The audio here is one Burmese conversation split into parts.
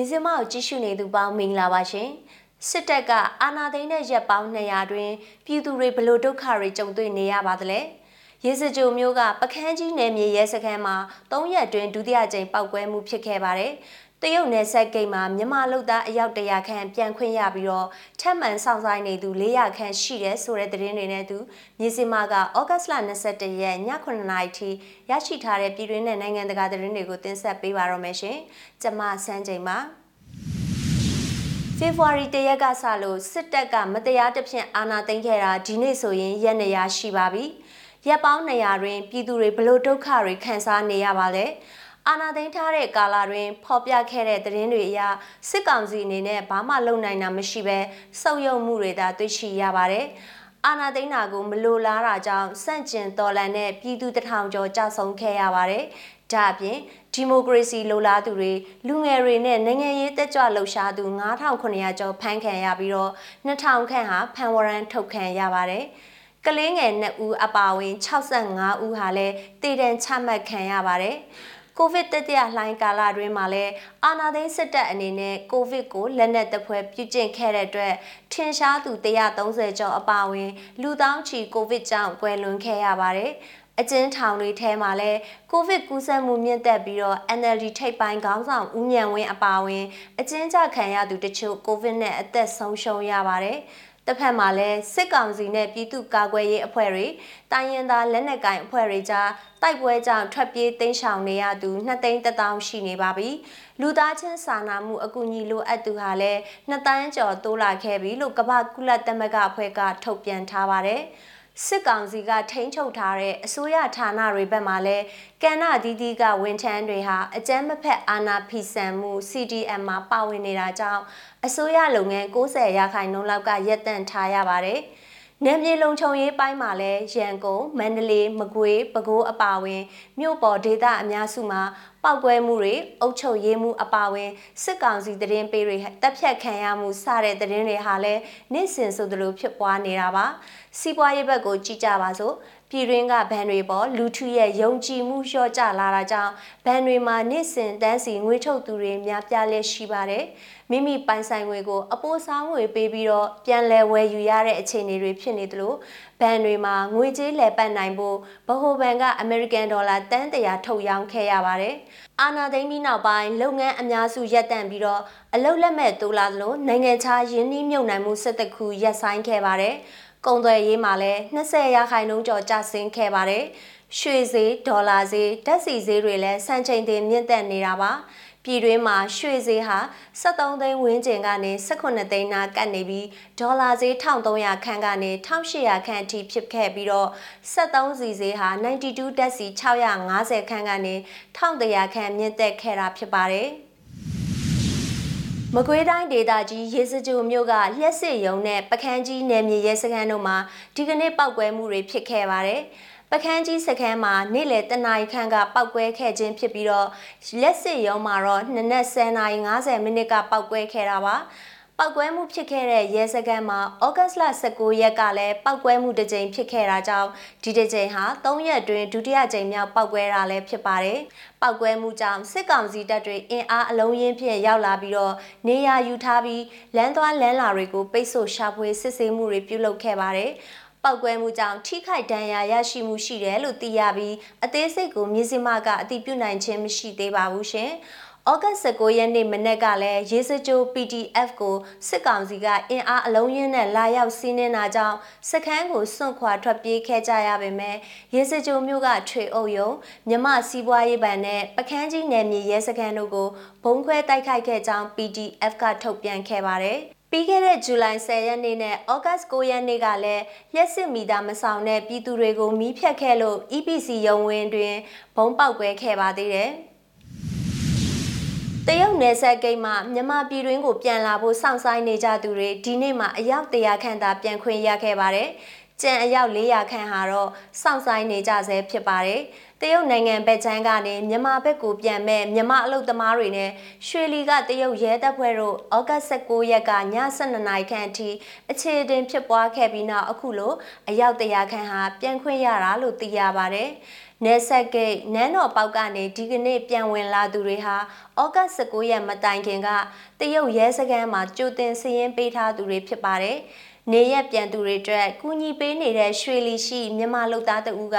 နေစမကိုကြည့်ရှုနေသူပေါင်းမင်္ဂလာပါရှင်စစ်တပ်ကအာဏာသိမ်းတဲ့ရက်ပေါင်း200တွင်ပြည်သူတွေဘလို့ဒုက္ခတွေကြုံတွေ့နေရပါသလဲရေစကြိုမျိုးကပကန်းကြီးနယ်မြေရဲစခန်းမှာ3ရက်တွင်ဒုတိယကြိမ်ပောက်ကွဲမှုဖြစ်ခဲ့ပါတယ် တရုတ်နယ်စပ်ဂိတ်မှာမြန်မာလူသားအယောက်100ခန့်ပြန်ခွင့်ရပြီးတော့ထပ်မံဆောင်ဆိုင်နေသူ400ခန့်ရှိတယ်ဆိုတဲ့သတင်းတွေနဲ့သူမြေစင်မာကဩဂတ်လ21ရက်ည9:00နာရီထိရရှိထားတဲ့ပြည်တွင်းနဲ့နိုင်ငံတကာသတင်းတွေကိုတင်ဆက်ပေးပါရမရှင်။ကျွန်မစန်းချိန်ပါ။ဖေဖော်ဝါရီတရက်ကစလို့စစ်တပ်ကမတရားတဖြင့်အာဏာသိမ်းခဲ့တာဒီနေ့ဆိုရင်ရက်နေရရှိပါပြီ။ရက်ပေါင်း200တွင်ပြည်သူတွေဘလို့ဒုက္ခတွေခံစားနေရပါလဲ။ အာဏာသိမ်းထားတဲ့ကာလတွင်ဖော်ပြခဲ့တဲ့သတင်းတွေအရစစ်ကောင်စီအနေနဲ့ဘာမှလုပ်နိုင်တာမရှိဘဲစုပ်ယုပ်မှုတွေသာတွေ့ရှိရပါတယ်။အာဏာသိမ်းတာကိုမလိုလားတာကြောင့်စန့်ကျင်တော်လှန်တဲ့ပြည်သူတထောင်ကျော်ကြဆုံးခဲ့ရပါတယ်။ဒါအပြင်ဒီမိုကရေစီလိုလားသူတွေလူငယ်တွေနဲ့နိုင်ငံရေးတက်ကြွလှုပ်ရှားသူ9900ကျော်ဖမ်းခံရပြီးတော့2000ခန့်ဟာဖမ်းဝရမ်းထုတ်ခံရပါတယ်။ကလေးငယ်2ဦးအပါအဝင်65ဦးဟာလည်းတည်တံ့ချမှတ်ခံရပါတယ်။ ကိုဗစ်တတိယလှိုင်းကာလတွင်မှာလည်းအာဏာသိမ်းစစ်တပ်အနေနဲ့ကိုဗစ်ကိုလက်နက်တပွဲပြုကျင့်ခဲ့တဲ့အတွက်ထင်ရှားသူ130ကျော်အပါအဝင် လူတောင်းချီကိုဗစ်ကြောင့်ကွယ်လွန်ခဲ့ရပါတယ်။အကျဉ်းထောင်တွေထဲမှာလည်းကိုဗစ်ကူးစက်မှုမြင့်တက်ပြီးတော့ NLD ထိပ်ပိုင်းခေါင်းဆောင်ဦးဉဏ်ဝင်းအပါအဝင် အကျဉ်းချခံရသူတချို့ကိုဗစ်နဲ့အသက်ဆုံးရှုံးရပါတယ်။ တစ်ဖက်မှာလည်းစစ်ကောင်စီနဲ့ပြည်သူ့ကာကွယ်ရေးအဖွဲ့တွေတိုင်းရင်းသားလက်နက်ကိုင်အဖွဲ့တွေကြားတိုက်ပွဲကြောင့်ထွက်ပြေးတိမ်းရှောင်နေရသူ2သိန်းတောင်ရှိနေပါပြီလူသားချင်းစာနာမှုအကူအညီလိုအပ်သူဟာလည်း2တန်းကျော်တိုးလာခဲ့ပြီလို့ကမ္ဘာကုလသမဂ္ဂအဖွဲ့ကထုတ်ပြန်ထားပါတယ်။ စစ်ကောင်စီကထိန်းချုပ်ထားတဲ့အစိုးရဌာနတွေဘက်မှလည်းကဏ္ဍအသီးသီးကဝန်ထမ်းတွေဟာအကြမ်းမဖက်အာဏာဖီဆန်မှု CDM မှာပါဝင်နေတာကြောင့်အစိုးရလုပ်ငန်း90ရာခိုင်နှုန်းလောက်ကရပ်တန့်ထားရပါတယ်။ နယ်မြေလုံခြုံရေးပိုင်းမှာလည်းရန်ကုန်မန္တလေးမကွေးပဲခူးအပါအဝင်မြို့ပေါ်ဒေသအများစုမှာပောက်ကွဲမှုတွေအုပ်ချုပ်ရေးမှုအပါအဝင်စစ်ကောင်စီတရင်ပေးတွေတပ်ဖြတ်ခံရမှုစတဲ့တရင်တွေဟာလည်းနေ့စဉ်ဆိုသလိုဖြစ်ပွားနေတာပါစီးပွားရေးဘက်ကိုကြည့်ကြပါစို့ ပြည်တွင်းကဘဏ်တွေပေါ်လူထုရဲ့ယုံကြည်မှုလျှော့ကျလာတာကြောင့်ဘဏ်တွေမှာနေ့စဉ်တန်းစီငွေထုတ်သူတွေများပြားလျက်ရှိပါတယ်။မိမိပိုင်ဆိုင်ငွေကိုအပိုးစားငွေပေးပြီးတော့ပြန်လည်ဝယ်ယူရတဲ့အခြေအနေတွေဖြစ်နေသလိုဘဏ်တွေမှာငွေကြေးလည်ပတ်နိုင်ဖို့ဗဟိုဘဏ်ကအမေရိကန်ဒေါ်လာတန်းတရာထုတ်ရောင်းခဲ့ရပါတယ်။အာနာသိန်းပြီးနောက်ပိုင်းလုပ်ငန်းအများစုရပ်တန့်ပြီးတော့အလုတ်လက်မဲ့တိုးလာသလိုနိုင်ငံခြားယင်းနှီးမြှုပ်နှံမှုစစ်တခုရပ်ဆိုင်းခဲ့ပါတယ်။ ကုန်သွယ်ရေးမှာလည်း20ရာခိုင်နှုန်းကျော်ကျဆင်းခဲ့ပါတယ်။ရွှေဈေးဒေါ်လာဈေးဓာတ်ဆီဈေးတွေလည်းစံချိန်တင်မြင့်တက်နေတာပါ။ပြည်တွင်းမှာရွှေဈေးဟာ73သိန်းဝန်းကျင်ကနေ18သိန်းနာကတ်နေပြီးဒေါ်လာဈေး1300ခန့်ကနေ1800ခန့်အထိဖြစ်ခဲ့ပြီးတော့73စီဈေးဟာ92ဓာတ်ဆီ650ခန့်ကနေ1100ခန့်မြင့်တက်ခဲ့တာဖြစ်ပါတယ်။ မကွေးတိုင်းဒေသကြီးရေစကြိုမြို့ကလျှက်စစ်ရုံနဲ့ပကန်းကြီးနယ်မြေရဲစခန်းတို့မှာဒီကနေ့ပောက်ကွဲမှုတွေဖြစ်ခဲ့ပါတယ်။ပကန်းကြီးစခန်းမှာနေ့လယ်တနာရီခန့်ကပောက်ကွဲခဲ့ခြင်းဖြစ်ပြီးတော့လက်စစ်ရုံမှာတော့နနက်10:50မိနစ်ကပောက်ကွဲခဲ့တာပါ။ ပောက်ကွဲမှုဖြစ်ခဲ့တဲ့ရဲစခန်းမှာဩဂတ်လ19ရက်ကလည်းပောက်ကွဲမှုတစ်ကြိမ်ဖြစ်ခဲ့တာကြောင့်ဒီတစ်ကြိမ်ဟာ3ရက်အတွင်းဒုတိယကြိမ်မြောက်ပောက်ကွဲတာလည်းဖြစ်ပါတယ်။ပောက်ကွဲမှုကြောင့်စစ်ကောင်စီတပ်တွေအင်အားအလုံးရင်းဖြင့်ရောက်လာပြီးတော့နေရာယူထားပြီးလမ်းသွားလမ်းလာတွေကိုပိတ်ဆို့ရှာဖွေစစ်ဆေးမှုတွေပြုလုပ်ခဲ့ပါတယ်။ပောက်ကွဲမှုကြောင့်ထိခိုက်ဒဏ်ရာရရှိမှုရှိတယ်လို့သိရပြီးအသေးစိတ်ကိုမြစည်းမကအတိပြုနိုင်ခြင်းမရှိသေးပါဘူးရှင်။ ဩဂတ်19ရက်နေ့မနေ့ကလည်းရေစကြို PDF ကိုစစ်ကောင်စီကအင်အားအလုံးရင်းနဲ့လာရောက်စီးနင်းတာကြောင့်စခန်းကိုစွန့်ခွာထွက်ပြေးခဲ့ကြရပေမဲ့ရေစကြိုမြို့ကထွေအုပ်ယုံမြမစီးပွားရေးဘဏ်နဲ့ပကန်းကြီးနယ်မြေရဲစခန်းတို့ကိုဘုံခွဲတိုက်ခိုက်ခဲ့ကြောင်း PDF ကထုတ်ပြန်ခဲ့ပါတယ်ပြီးခဲ့တဲ့ဇူလိုင်10ရက်နေ့နဲ့ဩဂတ်9ရက်နေ့ကလည်းရက်စစ်မီတာမဆောင်တဲ့ပြည်သူတွေကိုမီးဖြတ်ခဲ့လို့ EPC ရုံဝင်တွင်ဘုံပေါက်ကွဲခဲ့ပါသေးတယ်။ တရုတ်နယ်စပ်ဂိတ်မှမြန်မာပြည်တွင်းကိုပြန်လာဖို့စောင့်ဆိုင်းနေကြသူတွေဒီနေ့မှအယောက်100ခန့်သာပြန်ခွင့်ရခဲ့ပါတယ်။ကျန်အယောက်400ခန့်ဟာတော့စောင့်ဆိုင်းနေကြဆဲဖြစ်ပါတယ်။တရုတ်နိုင်ငံဘက်ချမ်းကနေမြန်မာဘက်ကိုပြန်မဲ့မြန်မာအလုပ်သမားတွေနဲ့ရွှေလီကတရုတ်ရဲတပ်ဖွဲ့တို့ဩဂတ်16ရက်ကည12နာရီခန့်အထိအခြေအတင်ဖြစ်ပွားခဲ့ပြီးနောက်အခုလိုအယောက်100ခန့်ဟာပြန်ခွင့်ရတာလို့သိရပါတယ်။ နေဆက်ဂိတ်နန်းတော်ပေါက်ကနေဒီကနေ့ပြန်ဝင်လာသူတွေဟာဩဂတ်19ရက်မတိုင်ခင်ကတရုတ်ရဲစခန်းမှာကြိုတင်စည်ရင်ပေးထားသူတွေဖြစ်ပါတယ်။နေရက်ပြန်သူတွေအတွက်ကူညီပေးနေတဲ့ရွှေလီရှိမြန်မာလူသားတဦးက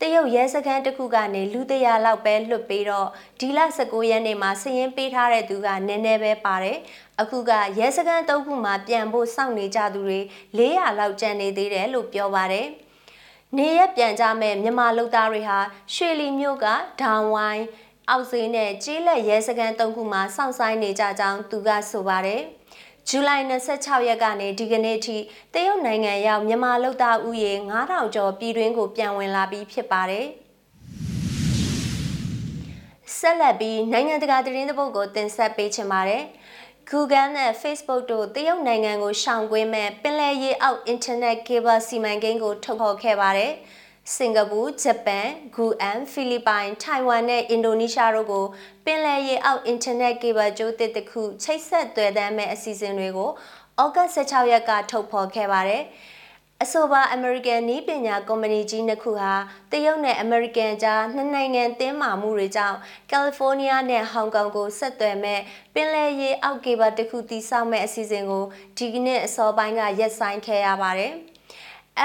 တရုတ်ရဲစခန်းတစ်ခုကနေလူတရာလောက်ပဲလွတ်ပေးတော့ဒီလ19ရက်နေ့မှာစည်ရင်ပေးထားတဲ့သူကနည်းနည်းပဲပါတယ်။အခုကရဲစခန်းတုပ်ခုမှာပြန်ဖို့စောင့်နေကြသူတွေ400လောက်ကျန်နေသေးတယ်လို့ပြောပါတယ်။ နေရပြန်ကြမဲ့မြန်မာလူသားတွေဟာရွှေလီမြို့ကဒေါန်ဝိုင်းအောက်စေးနဲ့ကျေးလက်ရဲစခန်း၃ခုမှာစောင့်ဆိုင်နေကြကြောင်းသူကဆိုပါတယ်။ဇူလိုင်26ရက်ကနေဒီကနေ့ထိတရုတ်နိုင်ငံရောက်မြန်မာလူသားဦးရေ9000ကျော်ပြည်တွင်းကိုပြန်ဝင်လာပြီးဖြစ်ပါတယ်။ဆက်လက်ပြီးနိုင်ငံတကာသတင်းသဘုတ်ကိုတင်ဆက်ပေးချင်ပါတယ်။ Google နဲ့ Facebook တို့တရုတ်နိုင်ငံကိုရှောင်ကွင်းမဲ့ပင်လယ်ရေအောက် Internet Cable စီမံကိန်းကိုထုတ်ဖော်ခဲ့ပါတယ်။စင်ကာပူ၊ဂျပန်၊ဂူအမ်၊ဖိလစ်ပိုင်၊ထိုင်ဝမ်နဲ့အင်ဒိုနီးရှားတို့ကိုပင်လယ်ရေအောက် Internet Cable ကြိုးတစ်တစ်ခုချိတ်ဆက်သွယ်တမ်းမဲ့အစီအစဉ်တွေကိုဩဂတ်16ရက်ကထုတ်ဖော်ခဲ့ပါတယ်။ အဆိုပါ American နည်းပညာကုမ္ပဏီကြီးနှစ်ခုဟာတရုတ်နဲ့ American ကြားနှစ်နိုင်ငံတင်းမာမှုတွေကြောင့် California နဲ့ Hong Kong ကိုဆက်သွယ်မဲ့ပင်လယ်ရေအောက်ကေဘတစ်ခုတည်ဆောက်မဲ့အစီအစဉ်ကိုဒီကနေ့အစောပိုင်းကရပ်ဆိုင်းခဲ့ရပါတယ်။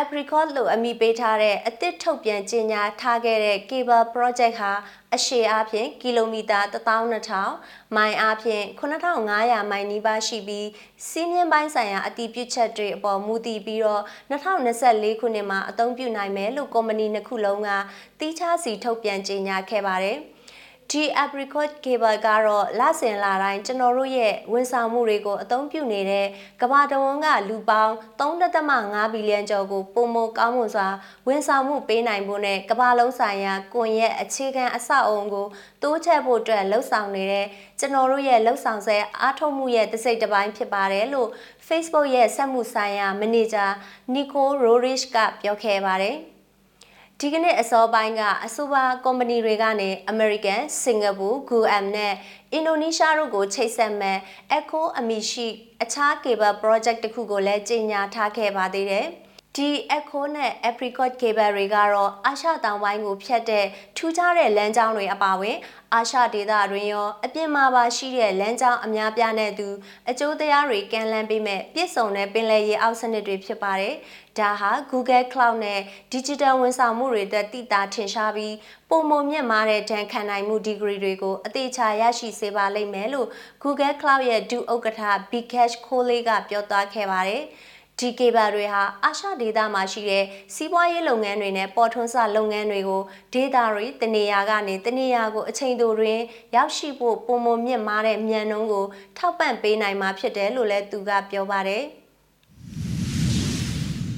Apricot လို့အမည်ပေးထားတဲ့အသစ်ထုတ်ပြန်ကြေညာထားခဲ့တဲ့ Cable Project ဟာအရှည်အားဖြင့်ကီလိုမီတာ12000မိုင်အားဖြင့်9500မိုင်နီးပါးရှိပြီးစီးမြင့်ပိုင်းဆိုင်ရာအတည်ပြုချက်တွေအပေါ်မူတည်ပြီးတော့2024ခုနှစ်မှာအသုံးပြုနိုင်မယ်လို့ကုမ္ပဏီနှစ်ခုလုံးကတီးခြားစီထုတ်ပြန်ကြေညာခဲ့ပါတယ်။ ဒီ apricot cable ကတော့လစဉ်လာတိုင်းကျွန်တော်တို့ရဲ့ဝန်ဆောင်မှုတွေကိုအသုံးပြုနေတဲ့ကမ္ဘာတဝန်းကလူပေါင်း3.5ဘီလီယံကျော်ကိုပုံမကောင်းမွန်စွာဝန်ဆောင်မှုပေးနိုင်ဖို့နဲ့ကမ္ဘာလုံးဆိုင်ရာကွန်ရက်အခြေခံအဆောက်အအုံကိုတိုးချဲ့ဖို့အတွက်လှုံ့ဆော်နေတဲ့ကျွန်တော်တို့ရဲ့လှုံ့ဆော်ဆဲအားထုတ်မှုရဲ့တစ်စိတ်တစ်ပိုင်းဖြစ်ပါတယ်လို့ Facebook ရဲ့စက်မှုဆိုင်ရာမန်နေဂျာနီကိုရိုရစ်ကပြောခဲ့ပါတယ်။ ဒီကနေ့အစောပိုင်းကအဆိုပါကုမ္ပဏီတွေကနေ American, Singapore, Guam နဲ့ Indonesia တို့ကိုချိတ်ဆက်မဲ့ Echo အမည်ရှိ အခြား cable project တစ်ခုကိုလည်းကြေညာထားခဲ့ပါသေးတယ်။ ဒီ Echo နဲ့ Apricot cable တွေကတော့အာရှတောင်ပိုင်းကိုဖြတ်တဲ့ထူးခြားတဲ့လမ်းကြောင်းတွေအပါအဝင်အာရှဒေသတွင်ရောအပြင်မှာပါရှိတဲ့လမ်းကြောင်းအများပြားနဲ့သူအကျိုးတရားတွေကန်လန်းပေးမဲ့ပြည့်စုံတဲ့ပင်လယ်ရေအောက်စနစ်တွေဖြစ်ပါတယ်။ဒါဟာ Google Cloud နဲ့ Digital ဝန်ဆောင်မှုတွေအတွက်တည်တာထင်ရှားပြီးပုံမမြင့်မားတဲ့ဒဏ်ခံနိုင်မှု degree တွေကိုအသေးချာရရှိစေပါလိမ့်မယ်လို့ Google Cloud ရဲ့ဒုဥက္ကဋ္ဌ Bikash Kohli ကပြောသွားခဲ့ပါတယ်။ ဒီကေဘာတွေဟာအာရှဒေသမှာရှိတဲ့စီးပွားရေးလုပ်ငန်းတွေနဲ့ပေါ်ထွန်းစလုပ်ငန်းတွေကိုဒေတာတွေတနေရာကနေတနေရာကိုအချိန်တိုတွင် ရောက်ရှိဖို့ပုံမမြင့်မားတဲ့မြန်နှုန်းကိုထောက်ပံ့ပေးနိုင်မှာဖြစ်တယ်လို့လည်းသူကပြောပါတယ်။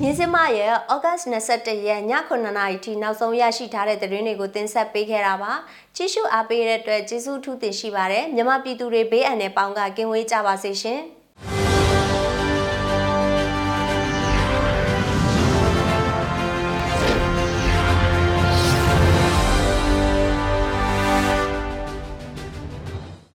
မြင်းစမရဲ့ဩဂတ်21ရက်ည9:00နာရီထိနောက်ဆုံးရရှိထားတဲ့သတင်းတွေကိုတင်ဆက်ပေးခဲ့တာပါကြည့်ရှုအားပေးတဲ့အတွက်ကျေးဇူးထူးတင်ရှိပါတယ်မြမပြည်သူတွေဘေးအန္တရာယ်ပေါင်းကကင်းဝေးကြပါစေရှင်။